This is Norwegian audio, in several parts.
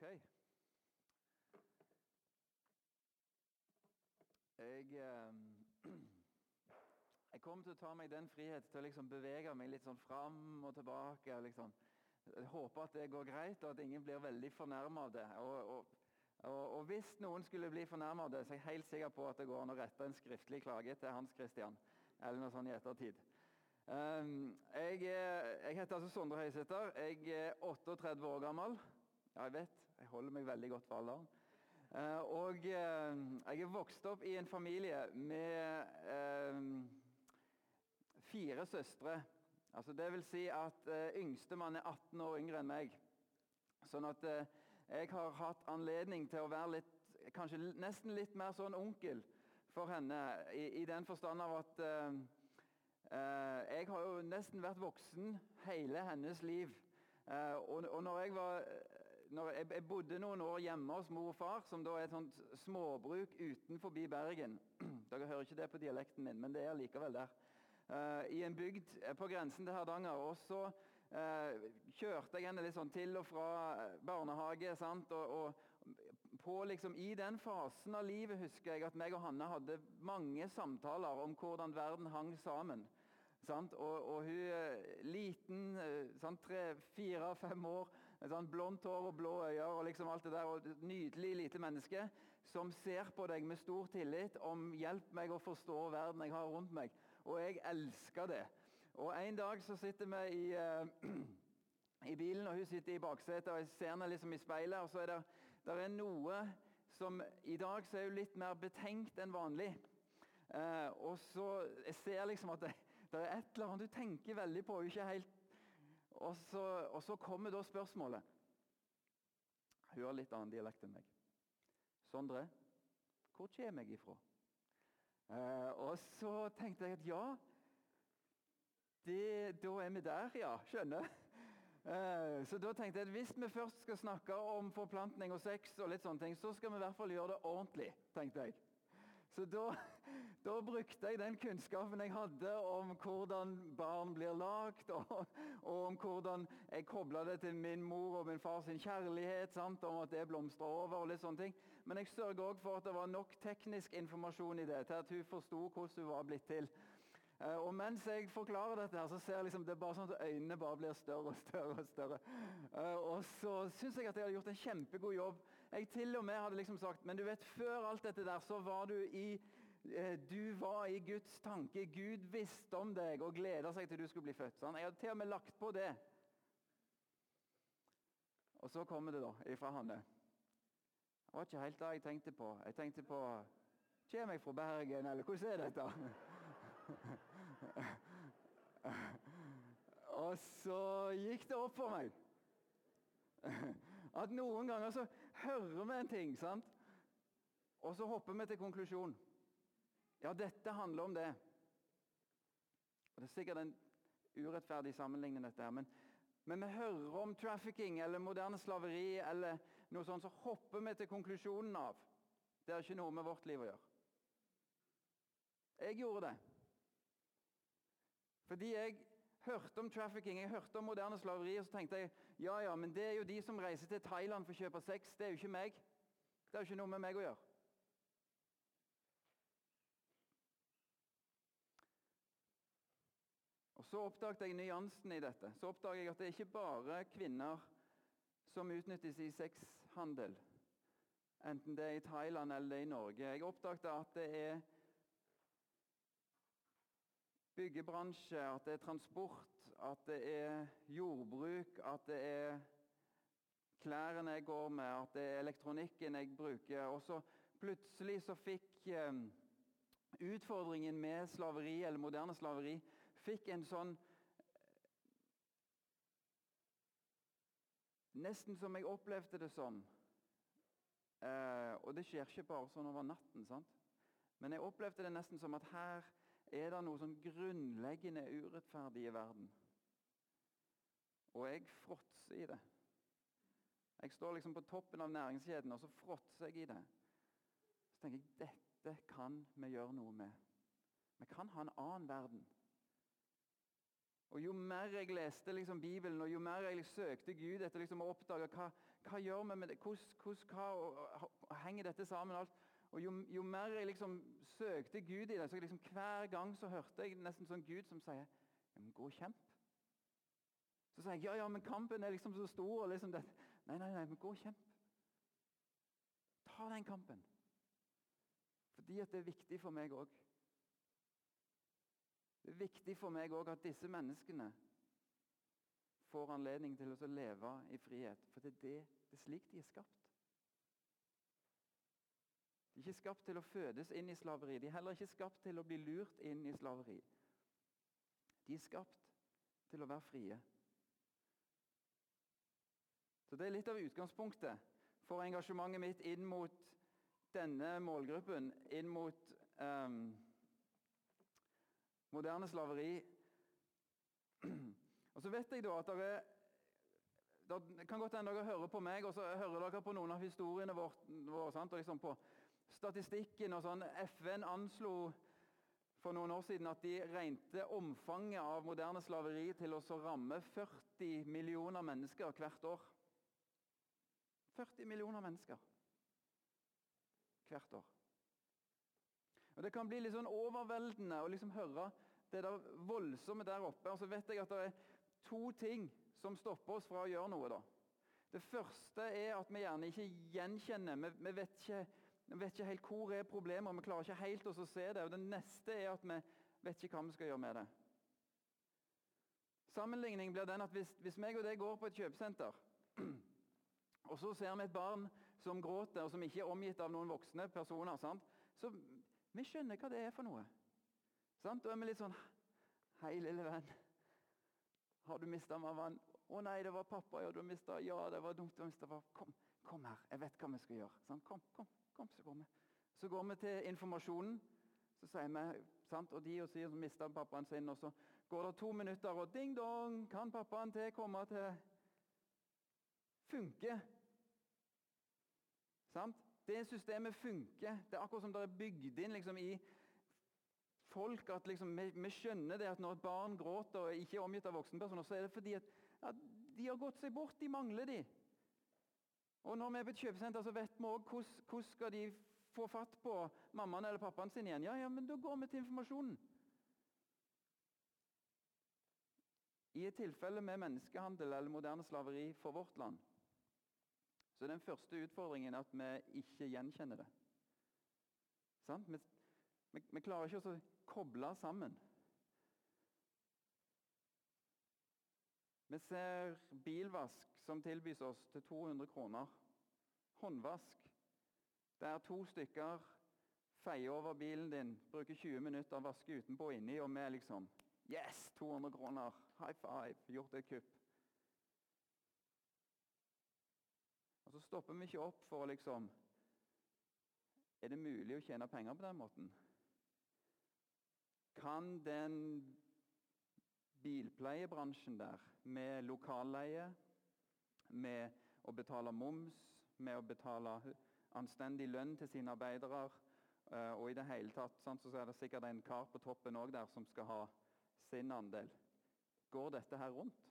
Ok. Jeg, eh, jeg kommer til å ta meg den frihet til å liksom bevege meg litt sånn fram og tilbake. Liksom. Jeg håper at det går greit, og at ingen blir veldig fornærma av det. Og, og, og, og, Hvis noen skulle bli fornærma av det, så er jeg helt sikker på at det går an å rette en skriftlig klage til Hans Christian. Eller noe sånt i ettertid. Um, jeg, jeg, heter altså Sondre Høysæter. Jeg er 38 år gammel. Ja, jeg vet. Jeg holder meg veldig godt for alderen. Uh, og uh, jeg er vokst opp i en familie med uh, fire søstre. Altså, det vil si at yngstemann er 18 år yngre enn meg. Sånn at jeg har hatt anledning til å være litt, kanskje nesten litt mer sånn onkel for henne. I, i den forstand av at jeg har jo nesten vært voksen hele hennes liv. og, og når jeg var når jeg, jeg, bodde noen år hjemme hos mor og far, som da er et sånt småbruk utenfor Bergen. Dere hører ikke det på dialekten min, men det er likevel der. Uh, I en bygd eh, på grensen til Hardanger. Og så uh, kjørte jeg henne litt sånn til og fra barnehage. sant? Og, og på liksom, I den fasen av livet husker jeg at meg og Hanne hadde mange samtaler om hvordan verden hang sammen. Og, og, hun liten, tre, fire, fem år, sånn blondt hår og blå øyne og liksom alt det der, og et nydelig lite menneske som ser på deg med stor tillit om 'hjelp meg å forstå verden jeg har rundt meg'. Og jeg elsker det. Og En dag så sitter vi i, uh, i bilen, og hun sitter i baksetet, og jeg ser henne liksom i speilet. og så er det, der er noe som I dag så er hun litt mer betenkt enn vanlig. Uh, og så Jeg ser liksom at det, det er et eller annet du tenker veldig på. Hun er ikke helt og så, og så kommer da spørsmålet. Hun har litt annen dialekt enn meg. Sondre, hvor kommer jeg ifra? Eh, og så tenkte jeg at ja, det, da er vi der, ja. Skjønner. Eh, så da tenkte jeg at hvis vi først skal snakke om forplantning og sex, og litt sånne ting, så skal vi i hvert fall gjøre det ordentlig. tenkte jeg. Så da, da, brukte jeg den kunnskapen jeg hadde om hvordan barn blir lagd, og, og om hvordan jeg kobla det til min mor og min fars kjærlighet, sant? om at det blomstra over. og litt sånne ting. Men jeg sørga òg for at det var nok teknisk informasjon i det til at hun forsto hvordan hun var blitt til. Eh, og Mens jeg forklarer dette, her, så ser jeg liksom, det er bare sånn at øynene bare blir større og større. Og større. Eh, og så syns jeg at jeg hadde gjort en kjempegod jobb. Jeg til og med hadde liksom sagt Men du vet, før alt dette der, så var du i eh, du var i Guds tanke. Gud visste om deg og gleda seg til du skulle bli født. Sånn. Jeg hadde til og med lagt på det. Og så kommer det da ifra Hanne. Det var ikke helt det jeg tenkte på. Jeg tenkte på Kommer jeg fra Bergen, eller hvordan er dette? Og så gikk det opp for meg at noen ganger så hører vi en ting, sant? og så hopper vi til konklusjon. Ja, dette handler om det. Og Det er sikkert en urettferdig sammenligning, dette her, men, men vi hører om trafficking eller moderne slaveri, eller noe sånt, så hopper vi til konklusjonen av det har ikke noe med vårt liv å gjøre. Jeg gjorde det. Fordi jeg hørte om trafficking, jeg hørte om moderne slaveri, og så tenkte jeg ja, ja, men det er jo de som reiser til Thailand for å kjøpe sex. Det er jo ikke meg. Det har ikke noe med meg å gjøre. Og Så oppdaget jeg nyansen i dette. Så oppdaget jeg at det er ikke bare kvinner som utnyttes i sexhandel. Enten det er i Thailand eller det er i Norge. Jeg oppdaget at det er byggebransje, at det er transport, at det er jordbruk, at det er klærne jeg går med, at det er elektronikken jeg bruker. Og så plutselig så fikk eh, utfordringen med slaveri, eller moderne slaveri, fikk en sånn Nesten som jeg opplevde det som. Eh, og det skjer ikke bare sånn over natten. sant? Men jeg opplevde det nesten som at her er det noe sånn grunnleggende urettferdig i verden. Og jeg fråtser i det. Jeg står liksom på toppen av næringskjeden, og så fråtser jeg i det. Så tenker jeg dette kan vi gjøre noe med. Vi kan ha en annen verden. Og Jo mer jeg leste liksom Bibelen og jo mer jeg søkte Gud etter liksom å oppdage hva, hva gjør vi med det? Hvordan, hvordan, hva henger dette sammen? Alt? Og jo, jo, mer jeg liksom søkte Gud i det, så liksom hver gang så hørte jeg nesten sånn Gud som sier ja, men 'Gå og kjemp'. Så sier jeg ja, ja, men kampen er liksom så stor. og liksom det. Nei, nei, nei, men gå og kjemp. Ta den kampen. Fordi at det er viktig for meg òg. Det er viktig for meg òg at disse menneskene får anledning til å leve i frihet. For det er, det, det er slik de er skapt. De er ikke skapt til å fødes inn i slaveri. De er heller ikke skapt til å bli lurt inn i slaveri. De er skapt til å være frie. Så Det er litt av utgangspunktet for engasjementet mitt inn mot denne målgruppen, inn mot um, moderne slaveri. Og så vet jeg da at dere det kan godt hende dere hører på meg, og så hører dere på noen av historiene våre. Vår, Og liksom på statistikken og sånn. FN anslo for noen år siden at de regnet omfanget av moderne slaveri til å ramme 40 millioner mennesker hvert år. 40 millioner mennesker hvert år. Og Det kan bli litt sånn overveldende å liksom høre det der voldsomme der oppe. Og så vet jeg at det er to ting som stopper oss fra å gjøre noe. da. Det første er at vi gjerne ikke gjenkjenner. Vi, vet, ikke, vi vet, ikke, helt hvor er problemet, vi klarer ikke helt å se det. Og Det neste er at vi vet ikke hva vi skal gjøre med det. Sammenligning blir den at hvis, hvis meg og deg går på et kjøpesenter, og så ser vi et barn som gråter, og som ikke er omgitt av noen voksne personer, sant? så vi skjønner hva det er for noe. Sant? Da er vi litt sånn Hei, lille venn. Har du mista mammaen? Å nei, det var pappa. Ja, du mista Ja, det var dumt. Du kom, kom, her, jeg vet hva vi skal gjøre. Sånn, Kom, kom, kom, så går vi. Så går vi til informasjonen. Så sier vi, sant? Og de og sier som mista pappaen sin. Og så går det to minutter, og ding dong, kan pappaen til komme til Funker. Sant? Det systemet funker. Det er akkurat som det er bygd inn liksom, i folk at liksom, vi, vi, skjønner det at når et barn gråter og ikke er omgitt av voksenpersoner, så er det fordi at, at de har gått seg bort. De mangler de. Og Når vi er på et kjøpesenter, så vet vi òg hvordan, skal de få fatt på mammaen eller pappaen sin igjen. Ja, ja, men Da går vi til informasjonen. I et tilfelle med menneskehandel eller moderne slaveri for vårt land, så er den første utfordringen at vi ikke gjenkjenner det. Vi, vi, vi klarer ikke å koble sammen. Vi ser bilvask som tilbys oss til 200 kroner. Håndvask. Der to stykker feier over bilen din, bruker 20 minutter, vasker utenpå og inni, og vi liksom Yes! 200 kroner. High five. Gjort et kupp. Og så stopper vi ikke opp for å liksom Er det mulig å tjene penger på den måten? Kan den bilpleiebransjen der, med lokalleie, med å betale moms, med å betale anstendig lønn til sine arbeidere, eh, og i det hele tatt så er det sikkert en kar på toppen òg der som skal ha sin andel. Går dette her rundt?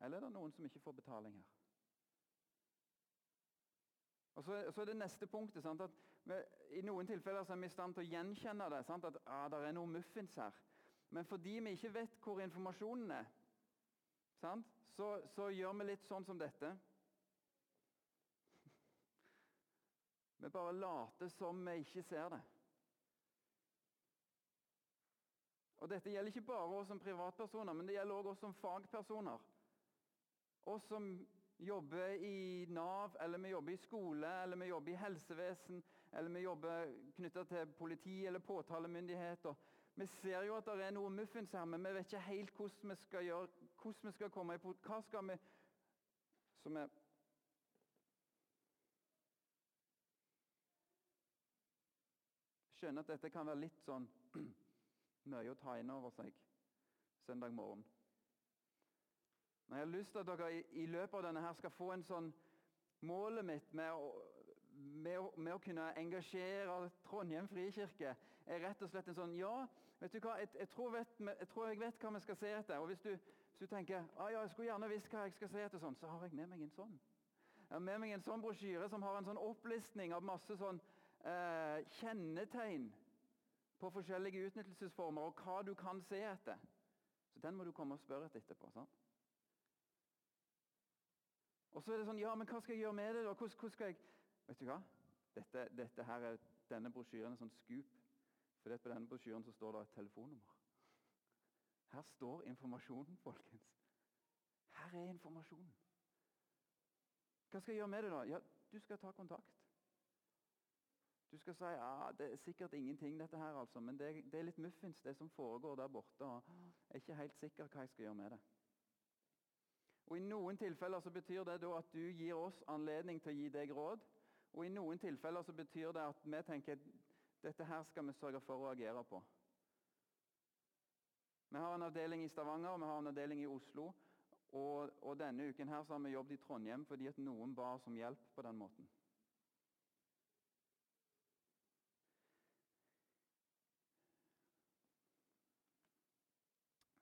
Eller er det noen som ikke får betaling her? Og så, så er det neste punktet. Sant, at vi, I noen tilfeller er vi i stand til å gjenkjenne det. Sant, at ah, det er noe muffins her. Men fordi vi ikke vet hvor informasjonen er, sant, så, så gjør vi litt sånn som dette. Vi bare later som vi ikke ser det. Og Dette gjelder ikke bare oss som privatpersoner, men det gjelder også oss som fagpersoner. Oss som jobber i Nav, eller vi jobber i skole, eller vi jobber i helsevesen, eller vi jobber knytta til politi eller påtalemyndighet. Vi ser jo at det er noe muffins her, men vi vet ikke helt hvordan vi skal gjøre, hvordan vi skal komme i Hva skal vi som er Skjønner at dette kan være litt sånn mye å ta inn over seg søndag morgen. Men jeg har lyst til at dere i, løpet av denne her skal få en sånn Målet mitt med å, med, å, med å, kunne engasjere Trondheim frikirke er rett og slett en sånn Ja, vet du hva, jeg, jeg, tror, vet, jeg tror, jeg vet hva vi skal se etter. Og hvis du, hvis du tenker ah, ja, jeg skulle gjerne visst hva jeg skal se etter, sånn, så har jeg med meg en sånn. Jeg har med meg en sånn brosjyre som har en sånn opplistning av masse sånn eh, kjennetegn på forskjellige utnyttelsesformer og hva du kan se etter. Så den må du komme og spørre etter etterpå. sant? Og så er det sånn Ja, men hva skal jeg gjøre med det? da? Hvordan, hvordan skal jeg Vet du hva? Dette, dette her er, denne brosjyren er sånn skup. For på denne brosjyren så står det et telefonnummer. Her står informasjonen, folkens. Her er informasjonen. Hva skal jeg gjøre med det, da? Ja, Du skal ta kontakt. Du skal si ja, det er sikkert ingenting, dette her, altså, men det, det er litt muffins, det som foregår der borte. og Jeg er ikke helt sikker hva jeg skal gjøre med det. Og I noen tilfeller så betyr det da at du gir oss anledning til å gi deg råd. Og i noen tilfeller så betyr det at vi tenker dette her skal vi sørge for å agere på. Vi har en avdeling i Stavanger og vi har en avdeling i Oslo. Og, og denne uken her så har vi jobbet i Trondheim fordi at noen ba oss om hjelp på den måten.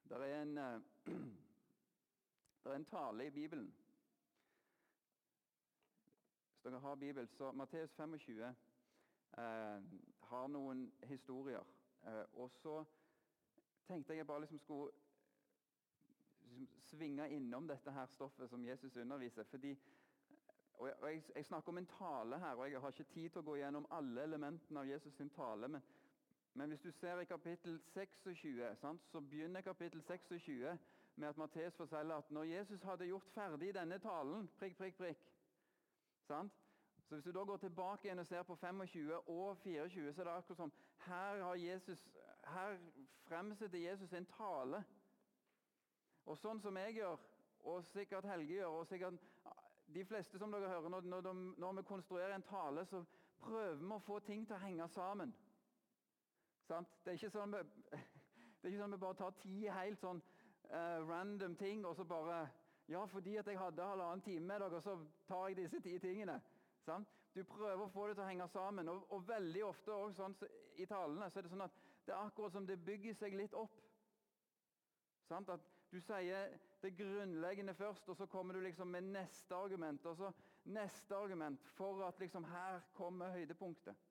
Det er en, en tale i Bibelen. Hvis dere har Bibel, så Matteus 25 eh, har noen historier. Eh, og så tenkte jeg bare liksom skulle liksom svinge innom dette her stoffet som Jesus underviser. fordi og jeg, jeg, snakker om en tale her, og jeg har ikke tid til å gå gjennom alle elementene av Jesus' sin tale. men men hvis du ser i kapittel 26, sant, så begynner kapittel 26 med at Matteus forteller at når Jesus hadde gjort ferdig denne talen prikk, prikk, prikk, sant? Så Hvis du da går tilbake igjen og ser på 25 og 24, så er det akkurat som her, Jesus, her fremsetter Jesus en tale. Og sånn som jeg gjør, og sikkert Helge gjør, og sikkert de fleste som dere hører, når, når, når vi konstruerer en tale, så prøver vi å få ting til å henge sammen. Sant? Det er ikke sånn vi, sånn vi bare tar ti helt sånn uh, random ting og så bare Ja, fordi at jeg hadde halvannen time med dere, så tar jeg disse ti tingene. Sant? Du prøver å få det til å henge sammen. Og, og veldig ofte sånn, så, i talene så er det sånn at det er akkurat som det bygger seg litt opp. Sant? At du sier det grunnleggende først, og så kommer du liksom med neste argument. Og så neste argument for at liksom her kommer høydepunktet.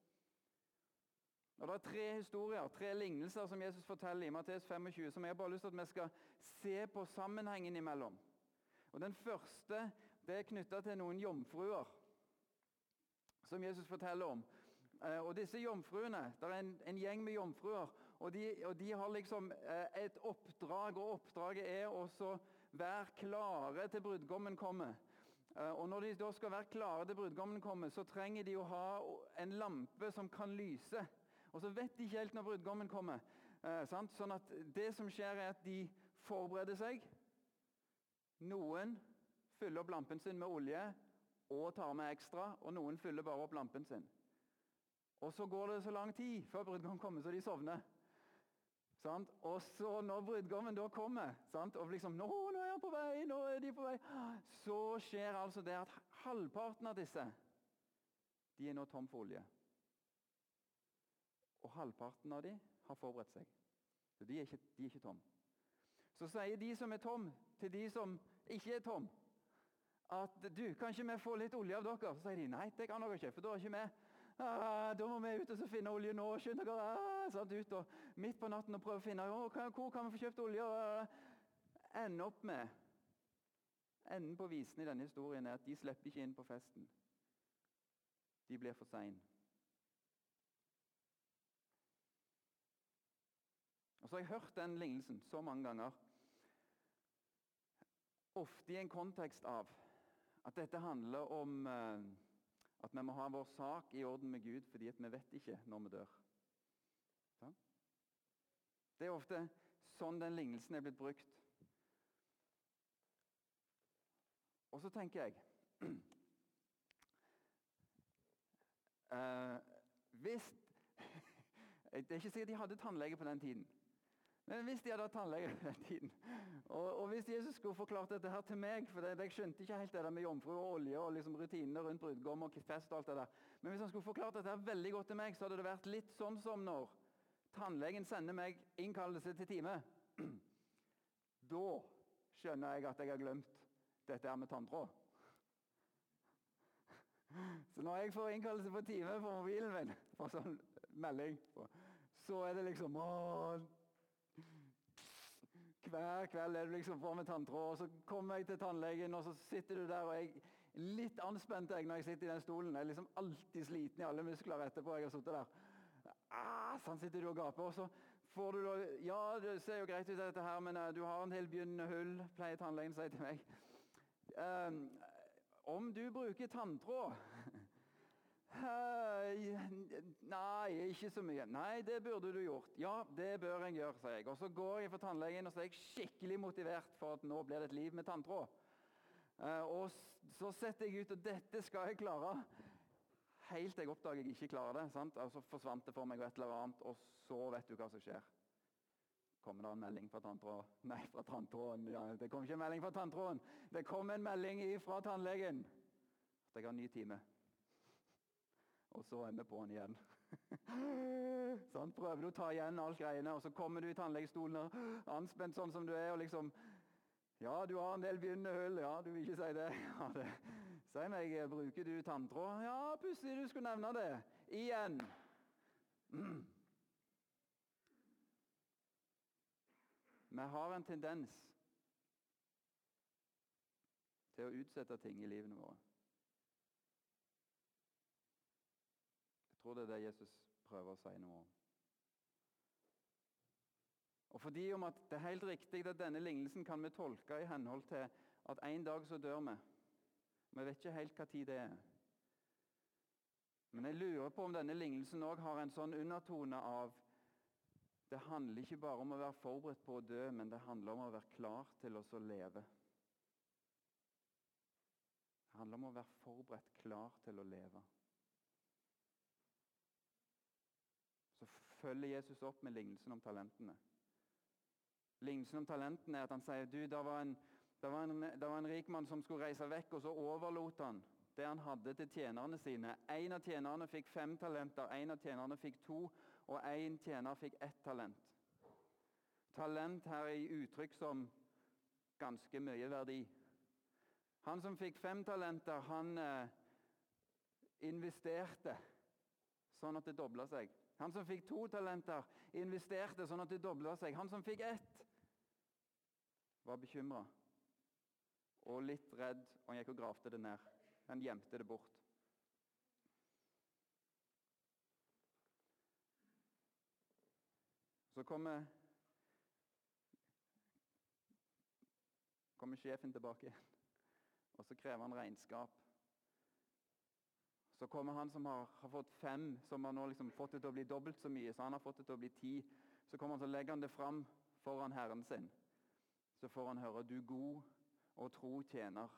Og Det er tre historier, tre lignelser som Jesus forteller i Matteus 25, som jeg bare har lyst til at vi skal se på sammenhengen imellom. Og Den første det er knytta til noen jomfruer som Jesus forteller om. Eh, og disse jomfruene, Det er en, en gjeng med jomfruer, og de, og de, har liksom eh, et oppdrag. og Oppdraget er å være klare til brudgommen kommer. Eh, og Når de da skal være klare til brudgommen kommer, så trenger de å ha en lampe som kan lyse. Og så vet de ikke helt når brudgommen kommer. Eh, sånn at det som skjer, er at de forbereder seg. Noen fyller opp lampen sin med olje og tar med ekstra, og noen fyller bare opp lampen sin. Og så går det så lang tid før brudgommen kommer, så de sovner. Sant? Og så når brudgommen da kommer, sant? og liksom nå, 'Nå er han på vei!' nå er de på vei, Så skjer altså det at halvparten av disse de er nå tom for olje og halvparten av dem har forberedt seg. Så de er ikke, de er ikke tom. Så sier de som er tom, til de som ikke er tom, at du, kan ikke vi få litt olje av dere? Så sier de nei, det kan dere ikke, for da er ikke vi. Ah, da må vi ut og finne olje nå. Skynd dere ah, satt ut og midt på natten og prøve å finne oh, hvor kan vi få kjøpt olje. Ah, ende opp med Enden på visen i denne historien er at de slipper ikke inn på festen. De blir for seine. Og så har jeg hørt den lignelsen så mange ganger. Ofte i en kontekst av at dette handler om eh, at vi må ha vår sak i orden med Gud fordi vi vet ikke når vi dør. Sånn? Det er ofte sånn den lignelsen er blitt brukt. Og så tenker jeg uh, Hvis Det er ikke sikkert de hadde tannlege på den tiden. Men hvis de hadde hatt tannlege den tiden, og, og, hvis Jesus skulle forklart dette her til meg for Jeg skjønte ikke helt det der med jomfru og olje og liksom rutinene rundt brudgom og fest og alt det der. Men hvis han skulle forklart dette her veldig godt til meg, så hadde det vært litt sånn som når tannlegen sender meg innkallelse til time, da skjønner jeg at jeg har glemt dette her med tanntråd. Så når jeg får innkallelse på time på mobilen min, for sånn melding, så er det liksom å, Hver kveld er du liksom på med tanntråd, og så kommer jeg til tannlegen, og så sitter du der, og jeg er litt anspent jeg når jeg sitter i den stolen. Jeg er liksom alltid sliten i alle muskler etterpå jeg har sittet der. Ah, sånn sitter du og gaper, og så får du da Ja, det ser jo greit ut, dette her, men uh, du har en del begynnende hull, pleier tannlegen å si til meg. Um, om du bruker tanntråd Nei, ikke så mye. Nei, det burde du gjort. Ja, det bør jeg gjøre, sier jeg. Og så går jeg for tannlegen og så er jeg skikkelig motivert for at nå blir det et liv med tanntråd. Uh, og så setter jeg ut, og dette skal jeg klare. Helt til jeg oppdager jeg ikke klarer det. sant? Og Så forsvant det for meg og et eller annet, og så vet du hva som skjer. Kommer det en melding fra tanntråden? Nei, fra tanntråden. Ja, det kom ikke en melding fra tanntråden. Det kom en melding fra tannlegen at jeg har en ny time. Og så er vi på'n igjen. sånn, prøver du å ta igjen alt greiene, og så kommer du i tannlegestolen anspent sånn som du er, og liksom Ja, du har en del begynnende hull. Ja, du vil ikke si det. Ja, det. Si meg, bruker du tanntråd? Ja, pussig du skulle nevne det. Igjen. Mm. Vi har en tendens til å utsette ting i livene våre. Tror det er det Jesus prøver å si noe om. Og fordi om at Det er helt riktig at denne lignelsen kan vi tolke i henhold til at en dag så dør vi. Vi vet ikke helt hva tid det er. Men jeg lurer på om denne lignelsen òg har en sånn undertone av Det handler ikke bare om å være forberedt på å dø, men det handler om å være klar til å leve. Det handler om å være forberedt, klar til å leve. Følger Jesus opp med lignelsen om talentene. Lignelsen om talentene er at han sier du, det var, en, det, var en, det var en rik mann som skulle reise vekk, og så overlot han det han hadde til tjenerne sine. En av tjenerne fikk fem talenter, en av tjenerne fikk to, og en tjener fikk ett talent. Talent her er i uttrykk som ganske mye verdi. Han som fikk fem talenter, han eh, investerte sånn at det dobla seg. Han som fikk to talenter, investerte sånn at det dobla seg. Han som fikk ett, var bekymra og litt redd, og han gikk og gravde det ned. Han gjemte det bort. Så kommer, kommer sjefen tilbake igjen, og så krever han regnskap. Så kommer han som har, har fått fem, som har nå liksom fått det til å bli dobbelt så mye. Så han har fått det til å bli ti. Så kommer han så legger han det fram foran Herren sin. Så får han høre 'Du god og tro tjener'.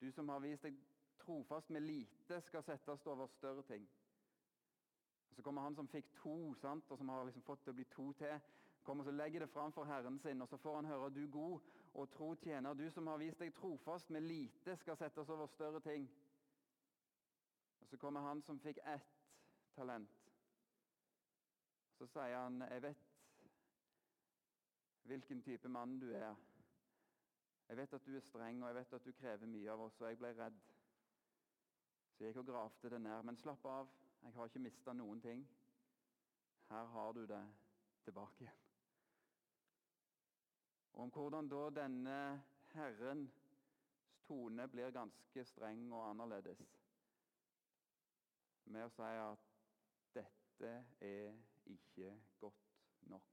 Du som har vist deg trofast med lite, skal settes over større ting. Så kommer han som fikk to, sant? og som har liksom fått det til å bli to til. kommer så legger det fram for Herren sin, og så får han høre 'Du god og tro tjener'. Du som har vist deg trofast med lite, skal settes over større ting. Og Så kommer han som fikk ett talent. Så sier han, 'Jeg vet hvilken type mann du er.' 'Jeg vet at du er streng, og jeg vet at du krever mye av oss.' Og jeg ble redd. Så jeg gikk og gravde det ned. Men slapp av, jeg har ikke mista noen ting. Her har du det tilbake igjen. Og om hvordan da denne Herrens tone blir ganske streng og annerledes med å si at dette er ikke godt nok.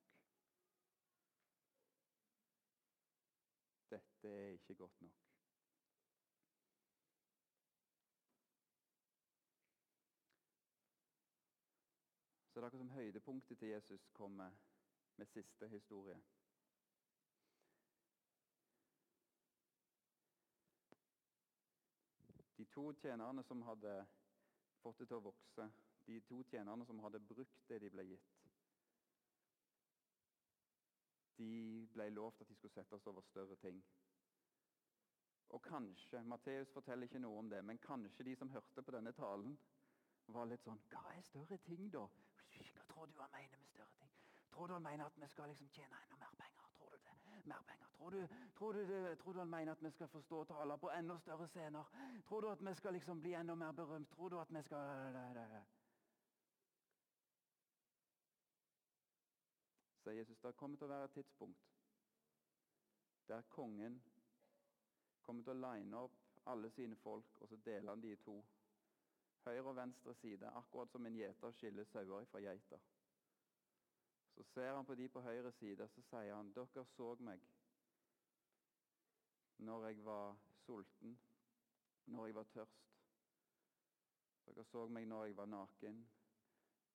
Dette er ikke godt nok. Så det er akkurat som høydepunktet til Jesus kommer med siste historie. De to tjenerne som hadde fått det til å vokse. De to tjenerne som hadde brukt det de ble gitt. De ble lovt at de skulle settes over større ting. Og kanskje Matteus forteller ikke noe om det, men kanskje de som hørte på denne talen, var litt sånn Hva er større ting, da? Hva tror du han mener med større ting? Tror du han mener at vi skal liksom tjene enda mer penger? Mer penger. Tror du, tror du, tror du han mener at vi skal forstå taler på enda større scener? Tror du at vi skal liksom bli enda mer berømt? Tror du at vi skal Sier Jesus, det kommer til å være et tidspunkt der kongen kommer til å line opp alle sine folk, og så deler han de i to. Høyre og venstre side, akkurat som en gjeter skiller sauer fra geiter. Så ser han på de på høyre side, så sier han, 'Dere så meg når jeg var sulten, når jeg var tørst.' 'Dere så meg når jeg var naken,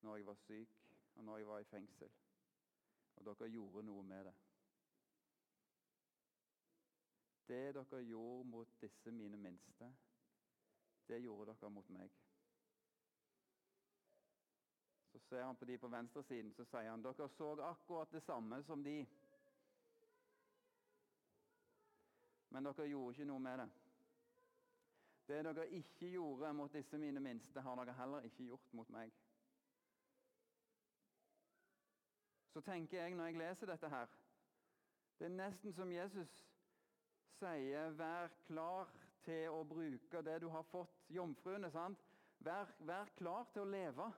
når jeg var syk, og når jeg var i fengsel.' Og dere gjorde noe med det. Det dere gjorde mot disse mine minste, det gjorde dere mot meg. Så er han på de på venstresiden, så sier han dere så akkurat det samme som de. Men dere gjorde ikke noe med det. Det dere ikke gjorde mot disse mine minste, har dere heller ikke gjort mot meg. Så tenker jeg når jeg leser dette her Det er nesten som Jesus sier 'vær klar til å bruke det du har fått', jomfruene. sant? Vær, vær klar til å leve.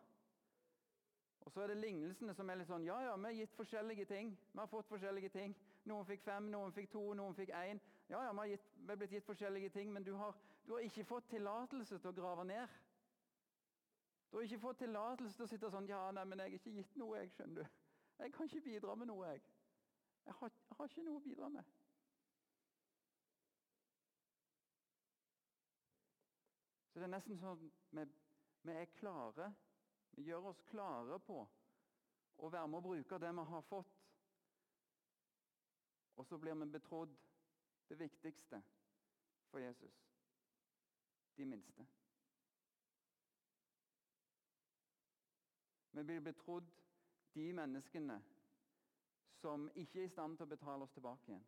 Og Så er det lignelsene som er litt sånn Ja, ja, vi har gitt forskjellige ting. Vi har fått forskjellige ting. Noen fikk fem, noen fikk to, noen fikk én. Ja, ja, vi, har gitt, vi har blitt gitt forskjellige ting, men du har, du har ikke fått tillatelse til å grave ned. Du har ikke fått tillatelse til å sitte sånn Ja, nei, men jeg har ikke gitt noe, jeg, skjønner du. Jeg kan ikke bidra med noe, jeg. Jeg har, jeg har ikke noe å bidra med. Så det er nesten sånn vi, vi er klare. Vi gjør oss klare på å være med å bruke det vi har fått. Og så blir vi betrodd det viktigste for Jesus de minste. Vi blir betrodd de menneskene som ikke er i stand til å betale oss tilbake igjen.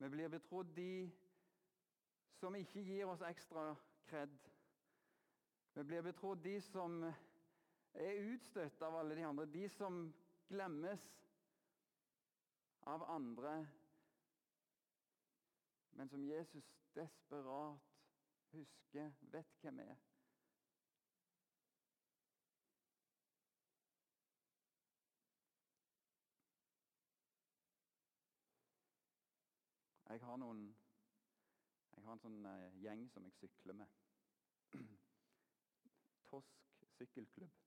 Vi blir betrodd de som ikke gir oss ekstra kred. Vi blir betrodd de som er utstøtt av alle de andre. De som glemmes av andre, men som Jesus desperat husker, vet hvem er. Jeg har noen Jeg har en sånn uh, gjeng som jeg sykler med. Tosk sykkelklubb.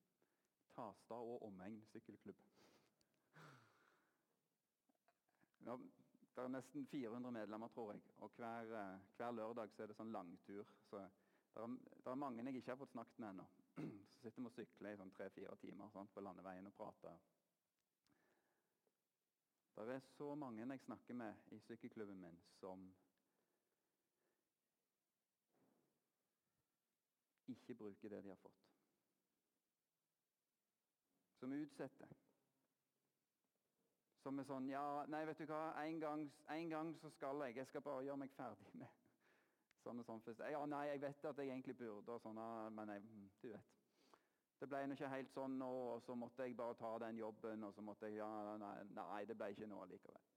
Tastad og omegn sykkelklubb. Ja, det er nesten 400 medlemmer, tror jeg. Og hver, eh, hver lørdag er det sånn langtur. Så det er, er, mange jeg ikke har fått snakket med ennå. Så sitter vi og sykler i sånn tre-fire timer sånn, på landeveien og prater. Det er så mange jeg snakker med i sykkelklubben min, som ikke bruker det de har fått. Som utsetter. Som er sånn Ja, nei, vet du hva, en gang, en gang så skal jeg. Jeg skal bare gjøre meg ferdig med sånn og sånn først. Ja, nei, jeg vet at jeg egentlig burde, og sånn, men jeg, mm, du vet. Det ble ikke helt sånn nå, og så måtte jeg bare ta den jobben, og så måtte jeg Ja, nei, nei det ble ikke nå likevel.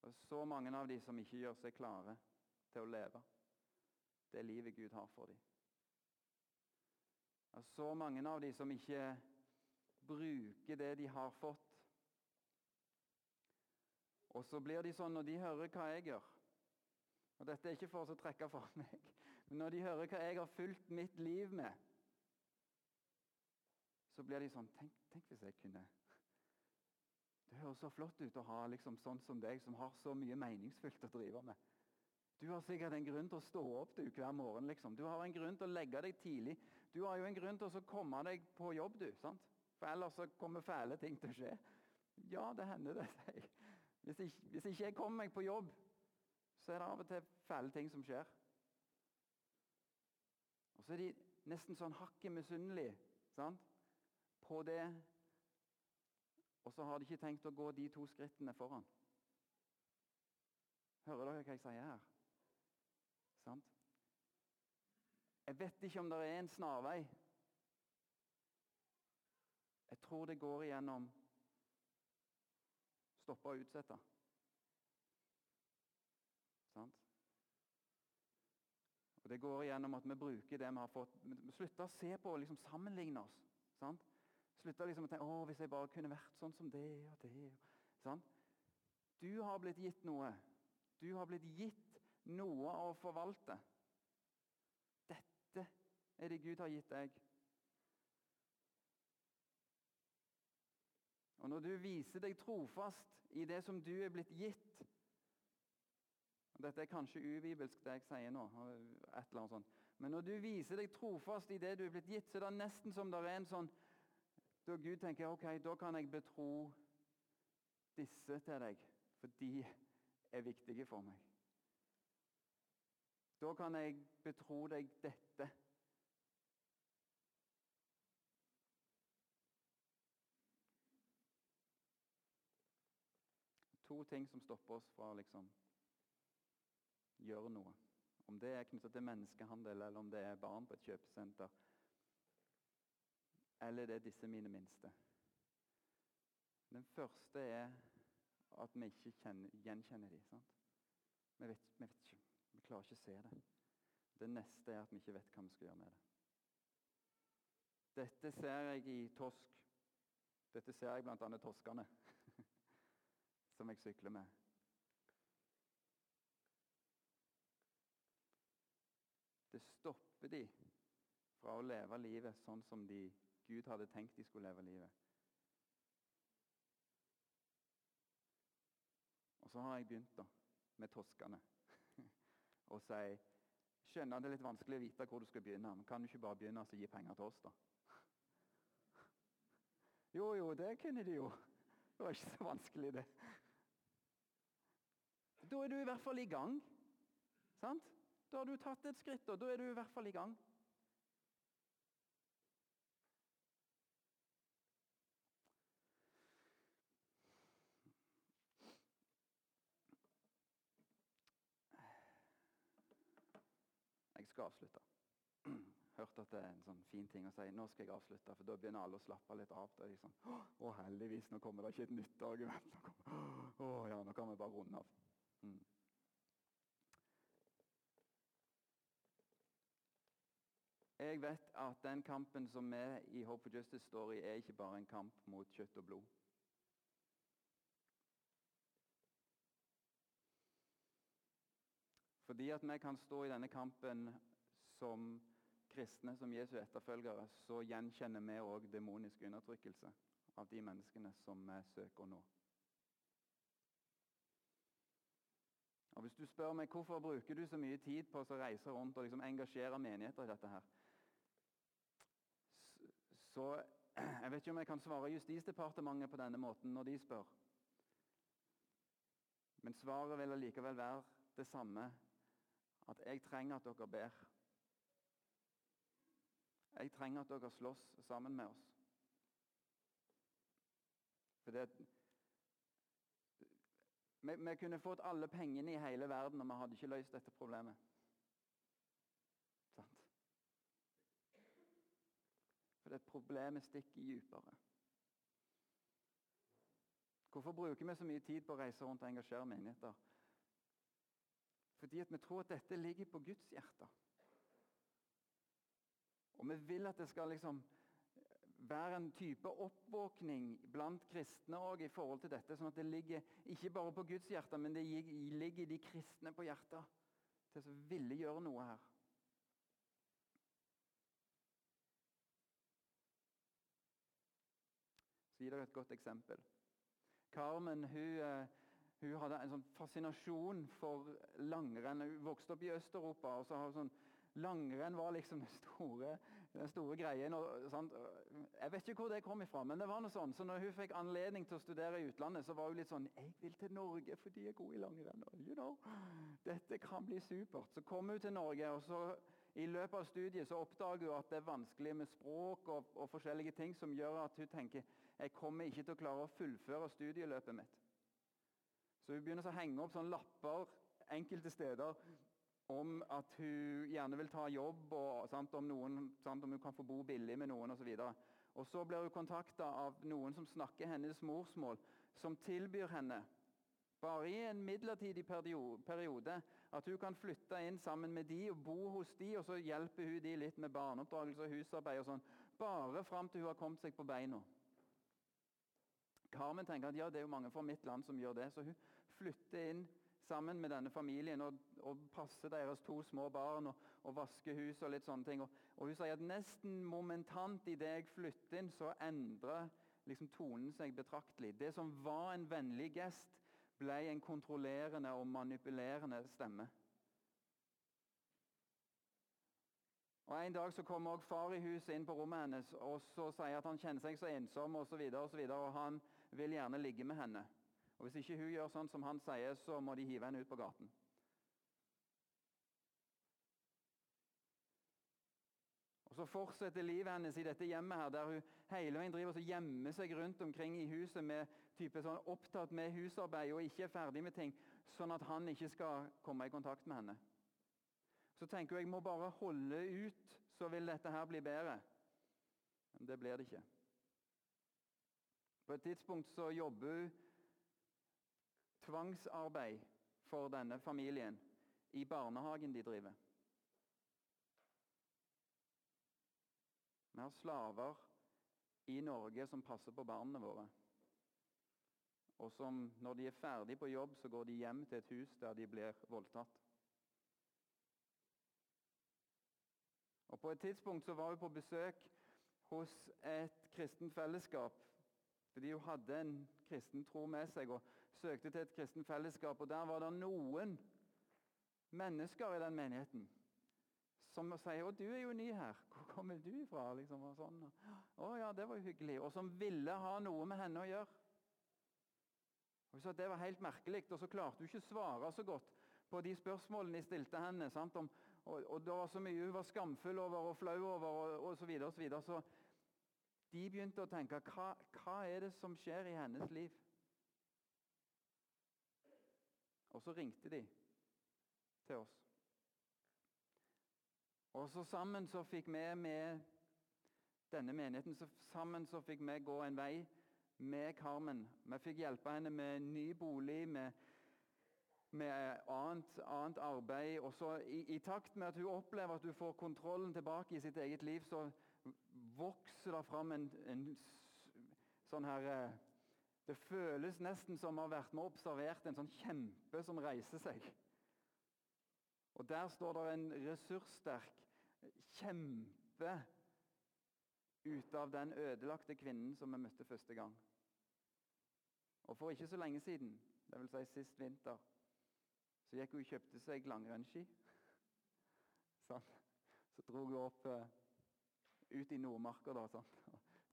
Det er så mange av de som ikke gjør seg klare til å leve det livet Gud har for dem. Det er så mange av de som ikke bruker det de har fått. Og så blir de sånn når de hører hva jeg gjør og Dette er ikke for å trekke for meg, men når de hører hva jeg har fulgt mitt liv med, så blir de sånn Tenk, tenk hvis jeg kunne Det høres så flott ut å ha liksom sånn som deg, som har så mye meningsfylt å drive med. Du har sikkert en grunn til å stå opp du, hver morgen. liksom. Du har en grunn til å legge deg tidlig. Du har jo en grunn til å komme deg på jobb, du. sant? For ellers så kommer fæle ting til å skje. Ja, det hender det. sier Hvis ikke, hvis ikke jeg kommer meg på jobb, så er det av og til fæle ting som skjer. Og så er de nesten sånn hakket misunnelige på det. Og så har de ikke tenkt å gå de to skrittene foran. Hører dere hva jeg sier her? Sant? Jeg vet ikke om det er en snarvei Jeg tror det går igjennom stoppe og utsette. Sant? Og Det går igjennom at vi bruker det vi har fått. Vi slutter å se på og liksom sammenligne oss. Sant? Slutter liksom å tenke å, hvis jeg bare kunne vært sånn som det og det. Sant? Du har blitt gitt noe. Du har blitt gitt noe å forvalte. Er det Gud har gitt deg. Og når du viser deg trofast i det som du er blitt gitt og Dette er kanskje ubibelsk, det jeg sier nå, et eller annet sånt. men når du viser deg trofast i det du er blitt gitt, så er det nesten som det er en sånn Da Gud tenker ok, da kan jeg betro disse til deg, for de er viktige for meg. Da kan jeg betro deg dette. To ting som stopper oss fra å liksom gjøre noe. Om det er knyttet til menneskehandel, eller om det er barn på et kjøpesenter. Eller det er disse mine minste. Den første er at vi ikke kjenner, gjenkjenner dem. Sant? Vi, vet, vi, vet ikke, vi klarer ikke å se det. Det neste er at vi ikke vet hva vi skal gjøre med det. Dette ser jeg i Tosk. Dette ser jeg bl.a. toskene. Som jeg sykler med. Det stopper de fra å leve livet sånn som de, Gud hadde tenkt de skulle leve livet. Og så har jeg begynt da, med toskene og si Skjønner det er litt vanskelig å vite hvor du skal begynne, men kan du ikke bare begynne å gi penger til oss, da? Jo, jo, det kunne de jo. Det var ikke så vanskelig, det. Da er du i hvert fall i gang. Sant? Da har du tatt et skritt, og da er du i hvert fall i gang. Jeg skal avslutte. Hørte at det er en sånn fin ting å si. Nå skal jeg avslutte, for da begynner alle å slappe litt av. Da er de sånn, Å, heldigvis, nå kommer det ikke et nytt argument. Å ja, nå kan vi bare runde av. Mm. Jeg vet at den kampen som vi i Hope for Justice står i, er ikke bare en kamp mot kjøtt og blod. Fordi at vi kan stå i denne kampen som kristne, som Jesu etterfølgere, så gjenkjenner vi òg demonisk undertrykkelse av de menneskene som vi søker å nå. Og Hvis du spør meg hvorfor bruker du så mye tid på å reise rundt og liksom engasjere menigheter i dette her, så jeg vet ikke om jeg kan svare Justisdepartementet på denne måten når de spør. Men svaret vil allikevel være det samme. At jeg trenger at dere ber. Jeg trenger at dere slåss sammen med oss. For det, vi, vi, kunne fått alle pengene i hele verden, og vi hadde ikke løst dette problemet. Sant? For det problemet stikker dypere. Hvorfor bruker vi så mye tid på å reise rundt og engasjere menigheter? Fordi vi tror at dette ligger på Guds hjerte. Og vi vil at det skal liksom være en type oppvåkning blant kristne også i forhold til dette. Sånn at det ligger ikke bare på Guds hjerte, men det ligger de kristne på hjertet. Til å ville gjøre noe her. Så gir dere et godt eksempel. Carmen hun, eh, hun hadde en sånn fascinasjon for langrenn. Hun vokste opp i Øst-Europa. og så har hun sånn Langrenn var liksom det store, den store greien. Og, sant? Jeg vet ikke hvor det kom ifra, men det var noe sånn. Så når hun fikk anledning til å studere i utlandet, så var hun litt sånn Jeg vil til Norge, for de er gode i langrenn. You know, Dette kan bli supert. Så kom hun til Norge, og så i løpet av studiet så oppdager hun at det er vanskelig med språk og, og forskjellige ting som gjør at hun tenker jeg kommer ikke til å klare å fullføre studieløpet mitt. Så hun begynner å henge opp sånne lapper enkelte steder om at hun gjerne vil ta jobb, og sant, om, noen, sant, om hun kan få bo billig med noen osv. Og Så blir hun kontakta av noen som snakker hennes morsmål, som tilbyr henne, bare i en midlertidig periode, at hun kan flytte inn sammen med de og bo hos de, og så hjelper hun de litt med barneoppdragelse og husarbeid og sånn, bare fram til hun har kommet seg på beina. Carmen tenker at ja, det er jo mange fra mitt land som gjør det, så hun flytter inn sammen med denne familien og, og passe deres to små barn og, og vaske hus og litt sånne ting. Og, og Hun sier at nesten momentant idet jeg flytter inn, så endrer liksom tonen seg betraktelig. Det som var en vennlig gest, ble en kontrollerende og manipulerende stemme. Og En dag så kommer også far i huset inn på rommet hennes og så sier at han kjenner seg så ensom og, så videre, og, så videre, og han vil gjerne ligge med henne. Og Hvis ikke hun gjør sånn som han sier, så må de hive henne ut på gaten. Og Så fortsetter livet hennes i dette hjemmet her, der hun hele veien driver og gjemmer seg rundt omkring i huset med type sånn opptatt med husarbeid og ikke er ferdig med ting, sånn at han ikke skal komme i kontakt med henne. Så tenker hun jeg må bare holde ut, så vil dette her bli bedre. Men det blir det ikke. På et tidspunkt så jobber hun tvangsarbeid for denne familien i barnehagen de driver. Vi har slaver i Norge som passer på barna våre. Og som når de er ferdig på jobb, så går de hjem til et hus der de blir voldtatt. Og På et tidspunkt så var hun på besøk hos et kristent fellesskap. Fordi hun hadde en kristen tro med seg og søkte til et kristent fellesskap. og Der var det noen mennesker i den menigheten som sier 'Å, du er jo ny her. Hvor kommer du ifra?' Liksom, og sånn. 'Å ja, det var hyggelig.' Og som ville ha noe med henne å gjøre. Og så Det var helt merkelig, og så klarte hun ikke å svare så godt på de spørsmålene de stilte henne. Om, og, og, Det var så mye hun var skamfull over og flau over, og, og så videre, og så videre. Så de begynte å tenke hva, hva er det som skjer i hennes liv? Og så ringte de til oss. Og så Sammen så fikk vi med denne menigheten så sammen så fikk vi gå en vei med Carmen. Vi fikk hjelpe henne med ny bolig, med, med annet, annet, arbeid. Og så i, i, takt med at hun opplever at hun får kontrollen tilbake i sitt eget liv, så vokser det fram en, en sånn her eh, Det føles nesten som å ha vært med og observert en sånn kjempe som reiser seg. Og der står det en ressurssterk kjempe ut av den ødelagte kvinnen som vi møtte første gang. Og For ikke så lenge siden, dvs. Si sist vinter, så gikk hun og kjøpte seg langrennsski. Sånn. Så dro hun opp uh, ut i Nordmarka da, sånn.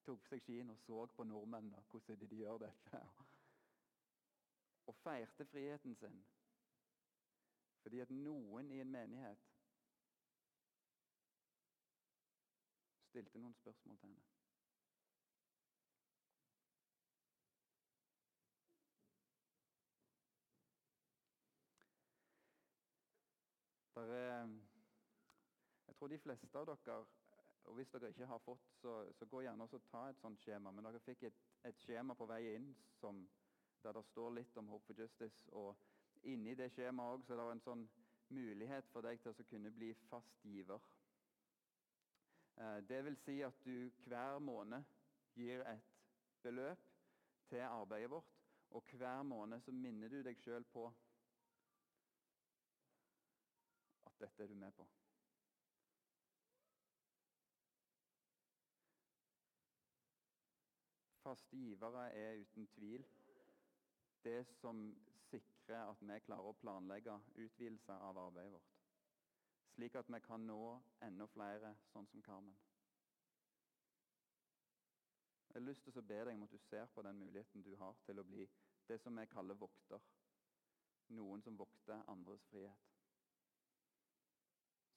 Tok seg skien og så på nordmennene. Hvordan de gjør dette. Og feirte friheten sin. Fordi at noen i en menighet stilte noen spørsmål til henne. Der er, jeg tror de fleste av dere, og hvis dere ikke har fått, så, så gå gjerne og ta et sånt skjema. Men dere fikk et, et skjema på vei inn som, der det står litt om Hope for Justice. og Inni det skjemaet også, er det en sånn mulighet for deg til å kunne bli fast giver. Eh, det vil si at du hver måned gir et beløp til arbeidet vårt, og hver måned så minner du deg sjøl på at dette er du med på. Faste givere er uten tvil det som sikrer at vi klarer å planlegge utvidelse av arbeidet vårt slik at vi kan nå enda flere sånn som Carmen. Jeg har lyst til å be deg om at du ser på den muligheten du har til å bli det som vi kaller vokter. Noen som vokter andres frihet.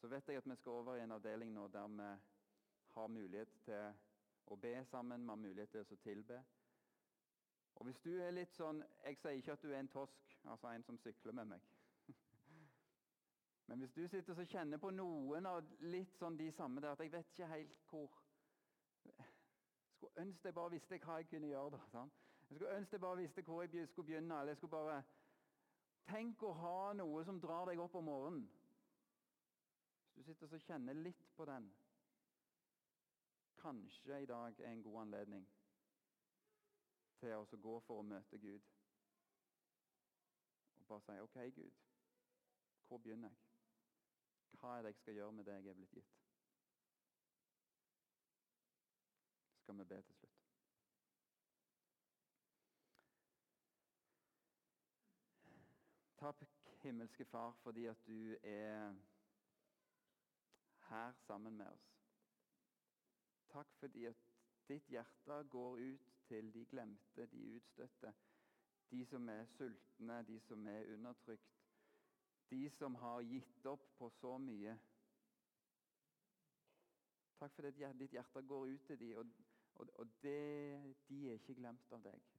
Så vet jeg at vi skal over i en avdeling nå der vi har mulighet til å be sammen, vi har mulighet til å tilbe. Og hvis du er litt sånn Jeg sier ikke at du er en tosk, altså en som sykler med meg. Men hvis du sitter og kjenner på noen av litt sånn de samme der, at jeg vet ikke helt hvor skulle ønske jeg bare visste hva jeg kunne gjøre. da, sånn. Jeg skulle ønske jeg bare visste hvor jeg skulle begynne. eller jeg skulle bare... Tenk å ha noe som drar deg opp om morgenen. Hvis du sitter og kjenner litt på den Kanskje i dag er en god anledning til å gå for å møte Gud. Og bare si OK, Gud. Hvor begynner jeg? Hva er det jeg skal gjøre med det jeg er blitt gitt? Skal vi be til slutt. Takk, himmelske Far, fordi at du er her sammen med oss. Takk fordi at ditt hjerte går ut til de glemte, de utstøtte, de som er sultne, de som er undertrykt, de som har gitt opp på så mye. Takk for at ditt hjerte går ut til dem, og, og, og det, de er ikke glemt av deg.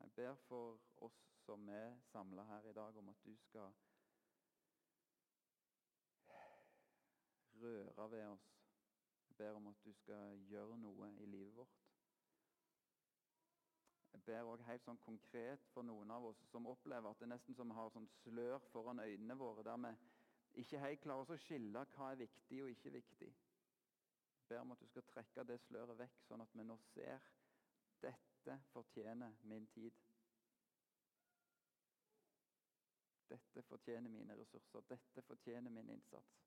Jeg ber for oss som er samla her i dag, om at du skal røre ved oss. Jeg ber om at du skal gjøre noe i livet vårt. Jeg ber også helt sånn konkret for noen av oss som opplever at det nesten som har sånn slør foran øynene våre, der vi ikke helt klarer å skille hva er viktig og ikke viktig. Jeg ber om at du skal trekke det sløret vekk, sånn at vi nå ser dette fortjener min tid. Dette fortjener mine ressurser. Dette fortjener min innsats.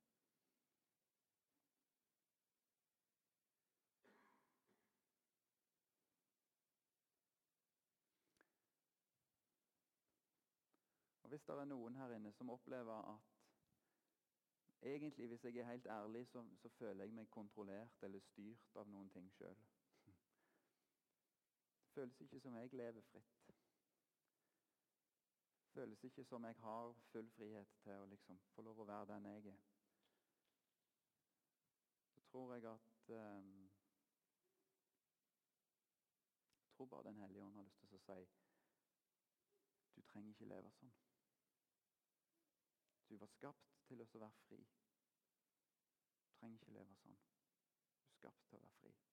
Og Hvis det er noen her inne som opplever at egentlig, hvis jeg er helt ærlig, så, så føler jeg meg kontrollert eller styrt av noen ting sjøl. Det føles ikke som jeg lever fritt. Føles ikke som jeg har full frihet til å liksom få lov å være den jeg er. Så tror jeg at um, Jeg tror bare Den hellige ånd har lyst til å si du trenger ikke leve sånn. Du var skapt til å være fri. Du trenger ikke leve sånn. Du er skapt til å være fri.